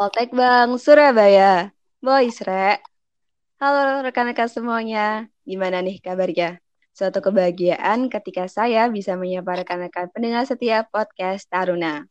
Poltek Bang, Surabaya. Boys, Re. Halo rekan-rekan semuanya. Gimana nih kabarnya? Suatu kebahagiaan ketika saya bisa menyapa rekan-rekan pendengar setiap podcast Taruna.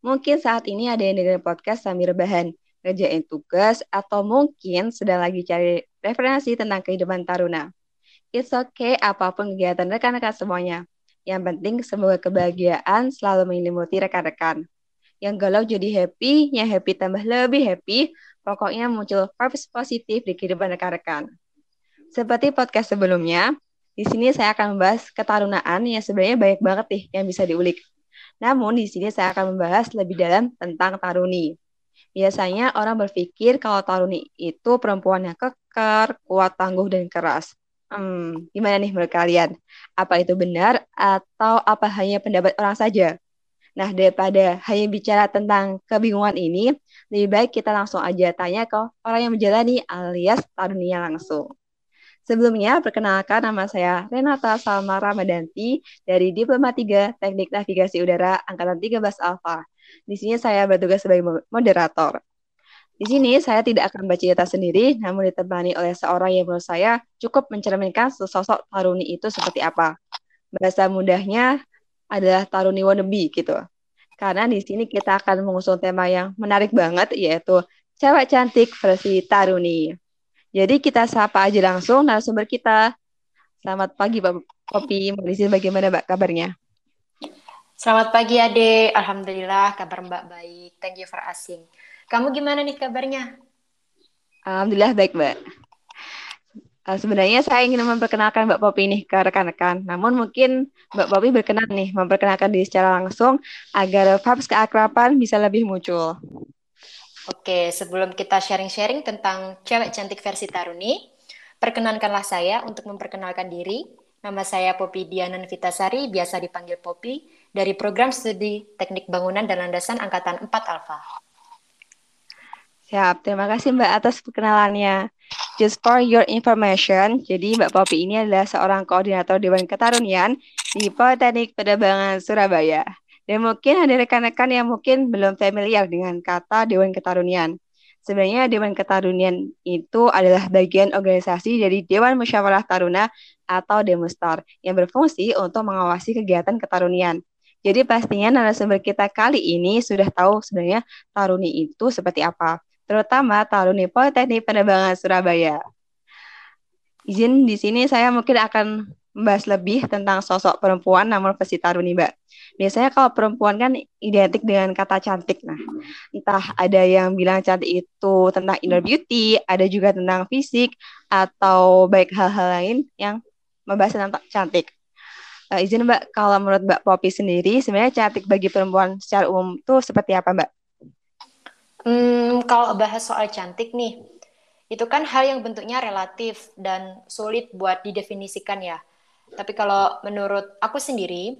Mungkin saat ini ada yang dengar podcast sambil rebahan, ngerjain tugas, atau mungkin sedang lagi cari referensi tentang kehidupan Taruna. It's okay apa pun kegiatan rekan-rekan semuanya. Yang penting semoga kebahagiaan selalu menyelimuti rekan-rekan yang galau jadi happy, yang happy tambah lebih happy, pokoknya muncul vibes positif di kehidupan rekan-rekan. Seperti podcast sebelumnya, di sini saya akan membahas ketarunaan yang sebenarnya banyak banget nih yang bisa diulik. Namun di sini saya akan membahas lebih dalam tentang taruni. Biasanya orang berpikir kalau taruni itu perempuan yang kekar, kuat, tangguh, dan keras. Hmm, gimana nih menurut kalian? Apa itu benar atau apa hanya pendapat orang saja? Nah, daripada hanya bicara tentang kebingungan ini, lebih baik kita langsung aja tanya ke orang yang menjalani alias tarunia langsung. Sebelumnya, perkenalkan nama saya Renata Salma Ramadanti dari Diploma 3 Teknik Navigasi Udara Angkatan 13 Alfa. Di sini saya bertugas sebagai moderator. Di sini saya tidak akan baca cerita sendiri, namun ditemani oleh seorang yang menurut saya cukup mencerminkan sosok Taruni itu seperti apa. Bahasa mudahnya, adalah Taruni Wannabe gitu. Karena di sini kita akan mengusung tema yang menarik banget yaitu cewek cantik versi Taruni. Jadi kita sapa aja langsung narasumber kita. Selamat pagi Pak Kopi, Mbak bagaimana Mbak kabarnya? Selamat pagi Ade, Alhamdulillah kabar Mbak baik. Thank you for asking. Kamu gimana nih kabarnya? Alhamdulillah baik Mbak. Uh, sebenarnya saya ingin memperkenalkan Mbak Popi ini ke rekan-rekan. Namun mungkin Mbak Popi berkenan nih memperkenalkan diri secara langsung agar vibes keakraban bisa lebih muncul. Oke, sebelum kita sharing-sharing tentang cewek cantik versi Taruni, perkenankanlah saya untuk memperkenalkan diri. Nama saya Popi Dianan Vitasari, biasa dipanggil Popi, dari program studi Teknik Bangunan dan Landasan Angkatan 4 Alfa. Siap, terima kasih Mbak atas perkenalannya. Just for your information, jadi Mbak Popi ini adalah seorang koordinator Dewan Ketarunian di Politeknik Penerbangan Surabaya. Dan mungkin ada rekan-rekan yang mungkin belum familiar dengan kata Dewan Ketarunian. Sebenarnya Dewan Ketarunian itu adalah bagian organisasi dari Dewan Musyawarah Taruna atau Demustar yang berfungsi untuk mengawasi kegiatan ketarunian. Jadi pastinya narasumber kita kali ini sudah tahu sebenarnya taruni itu seperti apa terutama Taruni Politeknik Penerbangan Surabaya. Izin di sini saya mungkin akan membahas lebih tentang sosok perempuan namun versi Taruni, Mbak. Biasanya kalau perempuan kan identik dengan kata cantik. Nah, entah ada yang bilang cantik itu tentang inner beauty, ada juga tentang fisik, atau baik hal-hal lain yang membahas tentang cantik. Uh, izin Mbak, kalau menurut Mbak Popi sendiri, sebenarnya cantik bagi perempuan secara umum itu seperti apa Mbak? Hmm, kalau bahas soal cantik nih, itu kan hal yang bentuknya relatif dan sulit buat didefinisikan ya. Tapi kalau menurut aku sendiri,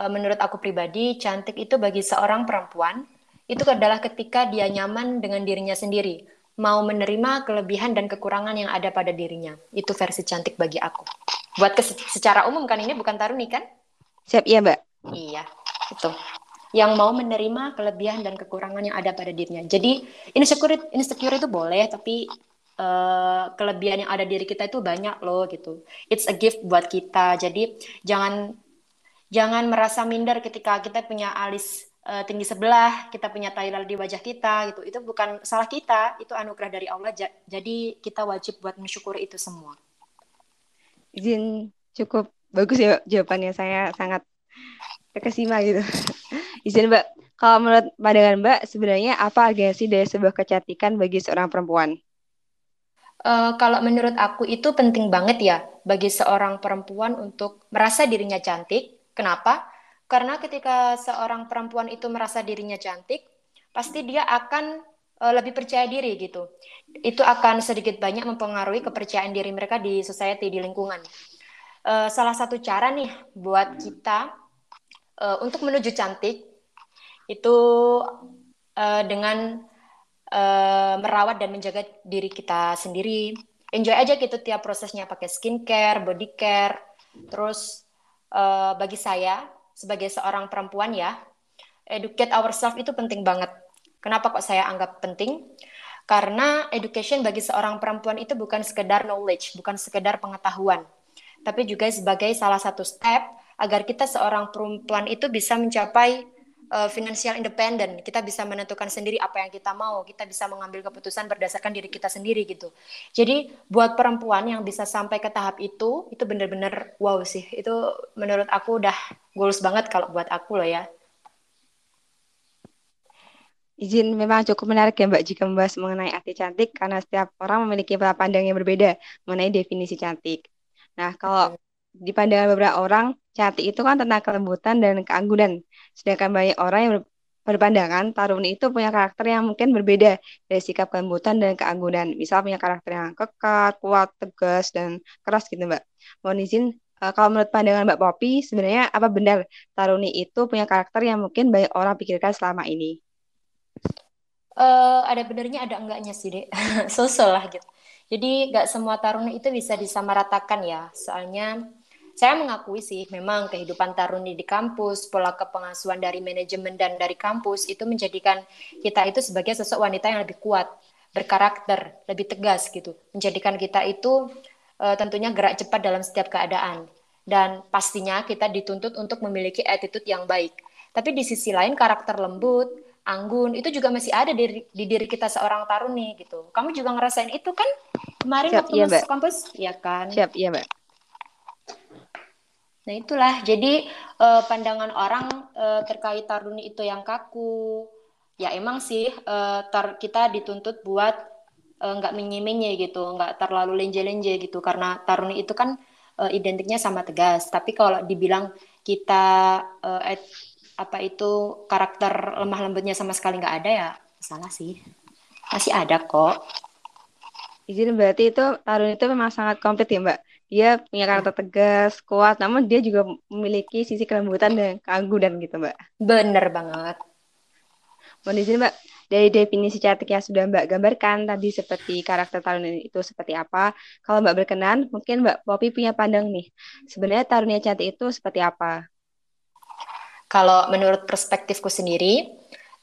eh, menurut aku pribadi, cantik itu bagi seorang perempuan itu adalah ketika dia nyaman dengan dirinya sendiri, mau menerima kelebihan dan kekurangan yang ada pada dirinya. Itu versi cantik bagi aku. Buat secara umum kan ini bukan taruni kan? Siap ya, Mbak. Iya, itu yang mau menerima kelebihan dan kekurangan yang ada pada dirinya. Jadi insecure insecure itu boleh, tapi uh, kelebihan yang ada diri kita itu banyak loh gitu. It's a gift buat kita. Jadi jangan jangan merasa minder ketika kita punya alis uh, tinggi sebelah, kita punya Thailand di wajah kita gitu. Itu bukan salah kita, itu anugerah dari Allah. Jadi kita wajib buat mensyukuri itu semua. Izin cukup bagus ya jawabannya saya sangat terkesima gitu. Izin Mbak, kalau menurut pandangan Mbak, sebenarnya apa agensi dari sebuah kecantikan bagi seorang perempuan? Uh, kalau menurut aku itu penting banget ya bagi seorang perempuan untuk merasa dirinya cantik. Kenapa? Karena ketika seorang perempuan itu merasa dirinya cantik, pasti dia akan uh, lebih percaya diri gitu. Itu akan sedikit banyak mempengaruhi kepercayaan diri mereka di society, di lingkungan. Uh, salah satu cara nih buat kita uh, untuk menuju cantik itu uh, dengan uh, merawat dan menjaga diri kita sendiri. Enjoy aja gitu tiap prosesnya pakai skincare, body care. Terus uh, bagi saya sebagai seorang perempuan ya, educate ourselves itu penting banget. Kenapa kok saya anggap penting? Karena education bagi seorang perempuan itu bukan sekedar knowledge, bukan sekedar pengetahuan, tapi juga sebagai salah satu step agar kita seorang perempuan itu bisa mencapai uh, financial independent. Kita bisa menentukan sendiri apa yang kita mau. Kita bisa mengambil keputusan berdasarkan diri kita sendiri gitu. Jadi buat perempuan yang bisa sampai ke tahap itu, itu benar-benar wow sih. Itu menurut aku udah goals banget kalau buat aku loh ya. Izin memang cukup menarik ya Mbak jika membahas mengenai arti cantik karena setiap orang memiliki pola pandang yang berbeda mengenai definisi cantik. Nah, kalau di pandangan beberapa orang, cantik itu kan tentang kelembutan dan keanggunan. Sedangkan banyak orang yang berpandangan Taruni itu punya karakter yang mungkin berbeda dari sikap kelembutan dan keanggunan. Misal punya karakter yang kekar, kuat, tegas, dan keras gitu Mbak. Mohon izin, uh, kalau menurut pandangan Mbak Popi, sebenarnya apa benar Taruni itu punya karakter yang mungkin banyak orang pikirkan selama ini? Uh, ada benernya ada enggaknya sih dek sosial lah gitu jadi nggak semua taruna itu bisa disamaratakan ya soalnya saya mengakui sih memang kehidupan taruni di kampus pola kepengasuhan dari manajemen dan dari kampus itu menjadikan kita itu sebagai sosok wanita yang lebih kuat berkarakter lebih tegas gitu menjadikan kita itu uh, tentunya gerak cepat dalam setiap keadaan dan pastinya kita dituntut untuk memiliki attitude yang baik tapi di sisi lain karakter lembut anggun itu juga masih ada di, di diri kita seorang taruni gitu. Kamu juga ngerasain itu kan kemarin Siap, waktu iya, masuk kampus, ya kan? Siap, iya mbak. Nah itulah, jadi uh, pandangan orang uh, terkait taruni itu yang kaku. Ya emang sih uh, tar kita dituntut buat nggak uh, menye gitu, nggak terlalu lenje-lenje gitu, karena taruni itu kan uh, identiknya sama tegas. Tapi kalau dibilang kita uh, apa itu karakter lemah lembutnya sama sekali nggak ada ya salah sih. Masih ada kok. Izin berarti itu Tarun itu memang sangat komplit ya mbak dia punya karakter tegas kuat namun dia juga memiliki sisi kelembutan dan keanggunan gitu mbak. Bener banget. Mohon izin mbak. Dari definisi cantik yang sudah mbak gambarkan tadi seperti karakter Tarun itu seperti apa? Kalau mbak berkenan mungkin mbak Popi punya pandang nih. Sebenarnya Tarunnya cantik itu seperti apa? Kalau menurut perspektifku sendiri,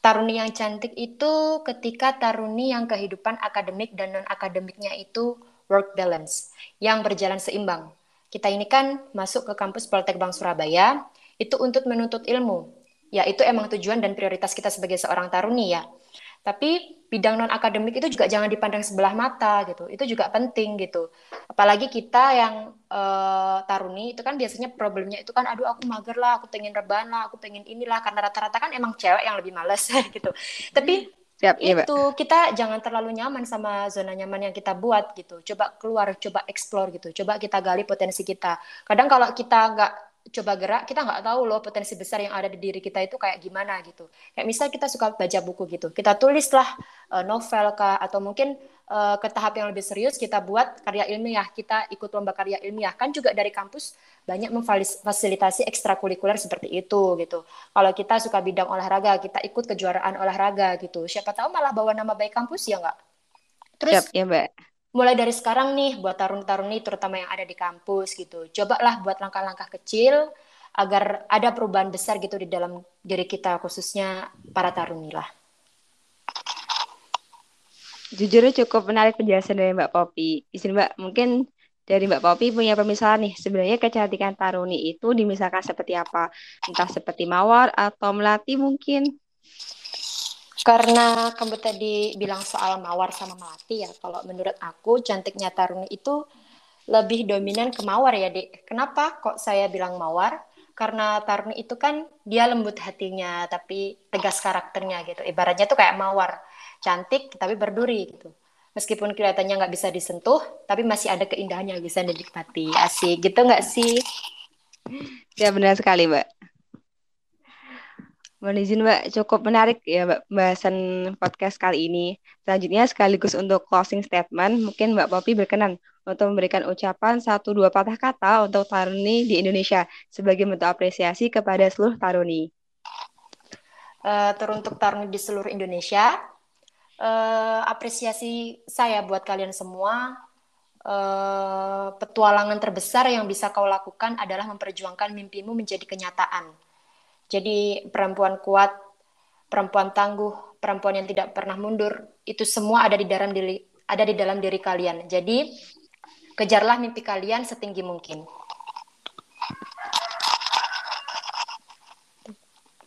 taruni yang cantik itu ketika taruni yang kehidupan akademik dan non-akademiknya itu work balance, yang berjalan seimbang. Kita ini kan masuk ke kampus Poltek Bank Surabaya, itu untuk menuntut ilmu. Ya, itu emang tujuan dan prioritas kita sebagai seorang taruni ya. Tapi bidang non akademik itu juga jangan dipandang sebelah mata gitu. Itu juga penting gitu. Apalagi kita yang uh, taruni itu kan biasanya problemnya itu kan aduh aku mager lah, aku pengen rebahan lah, aku pengen inilah karena rata-rata kan emang cewek yang lebih males gitu. Tapi Siap, iya, itu kita jangan terlalu nyaman sama zona nyaman yang kita buat gitu. Coba keluar, coba explore gitu. Coba kita gali potensi kita. Kadang kalau kita nggak coba gerak kita nggak tahu loh potensi besar yang ada di diri kita itu kayak gimana gitu. Kayak misal kita suka baca buku gitu kita tulislah uh, novel kah atau mungkin uh, ke tahap yang lebih serius kita buat karya ilmiah kita ikut lomba karya ilmiah. Kan juga dari kampus banyak memfasilitasi ekstrakurikuler seperti itu gitu. Kalau kita suka bidang olahraga kita ikut kejuaraan olahraga gitu. Siapa tahu malah bawa nama baik kampus ya nggak? Terus Siap, ya mulai dari sekarang nih buat tarun-taruni terutama yang ada di kampus gitu. Cobalah buat langkah-langkah kecil agar ada perubahan besar gitu di dalam diri kita khususnya para taruni lah. Jujur cukup menarik penjelasan dari Mbak Popi. Izin Mbak, mungkin dari Mbak Popi punya permisalan nih. Sebenarnya kecantikan taruni itu dimisalkan seperti apa? Entah seperti mawar atau melati mungkin? Karena kamu tadi bilang soal mawar sama melati ya, kalau menurut aku cantiknya Taruni itu lebih dominan ke mawar ya, Dek. Kenapa kok saya bilang mawar? Karena Taruni itu kan dia lembut hatinya, tapi tegas karakternya gitu. Ibaratnya tuh kayak mawar, cantik tapi berduri gitu. Meskipun kelihatannya nggak bisa disentuh, tapi masih ada keindahannya bisa dinikmati. Asik gitu nggak sih? Ya benar sekali, Mbak. Mohon izin Mbak, cukup menarik ya Mbak pembahasan podcast kali ini. Selanjutnya sekaligus untuk closing statement, mungkin Mbak Popi berkenan untuk memberikan ucapan satu dua patah kata untuk Taruni di Indonesia sebagai bentuk apresiasi kepada seluruh Taruni. Uh, teruntuk Taruni di seluruh Indonesia, uh, apresiasi saya buat kalian semua. Uh, petualangan terbesar yang bisa kau lakukan adalah memperjuangkan mimpimu menjadi kenyataan jadi perempuan kuat, perempuan tangguh, perempuan yang tidak pernah mundur. Itu semua ada di dalam diri ada di dalam diri kalian. Jadi kejarlah mimpi kalian setinggi mungkin.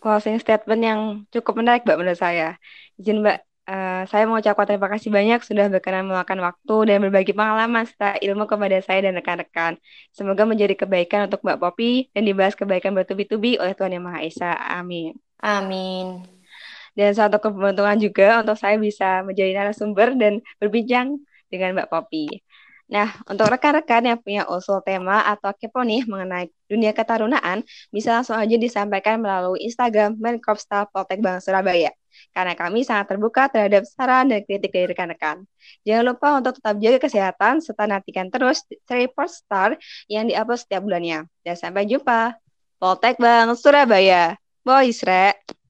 Closing statement yang cukup menarik Mbak menurut saya. Izin Mbak, uh, saya mau ucapkan terima kasih banyak sudah berkenan meluangkan waktu dan berbagi pengalaman serta ilmu kepada saya dan rekan-rekan. Semoga menjadi kebaikan untuk Mbak Popi dan dibahas kebaikan bertubi-tubi oleh Tuhan Yang Maha Esa. Amin. Amin dan satu keberuntungan juga untuk saya bisa menjadi narasumber dan berbincang dengan Mbak Popi. Nah, untuk rekan-rekan yang punya usul tema atau kepo nih mengenai dunia ketarunaan, bisa langsung aja disampaikan melalui Instagram Menkopsta Poltek Bank Surabaya. Karena kami sangat terbuka terhadap saran dan kritik dari rekan-rekan. Jangan lupa untuk tetap jaga kesehatan, serta nantikan terus report star yang diupload setiap bulannya. Dan sampai jumpa. Poltek Bank Surabaya. Boys, Rek.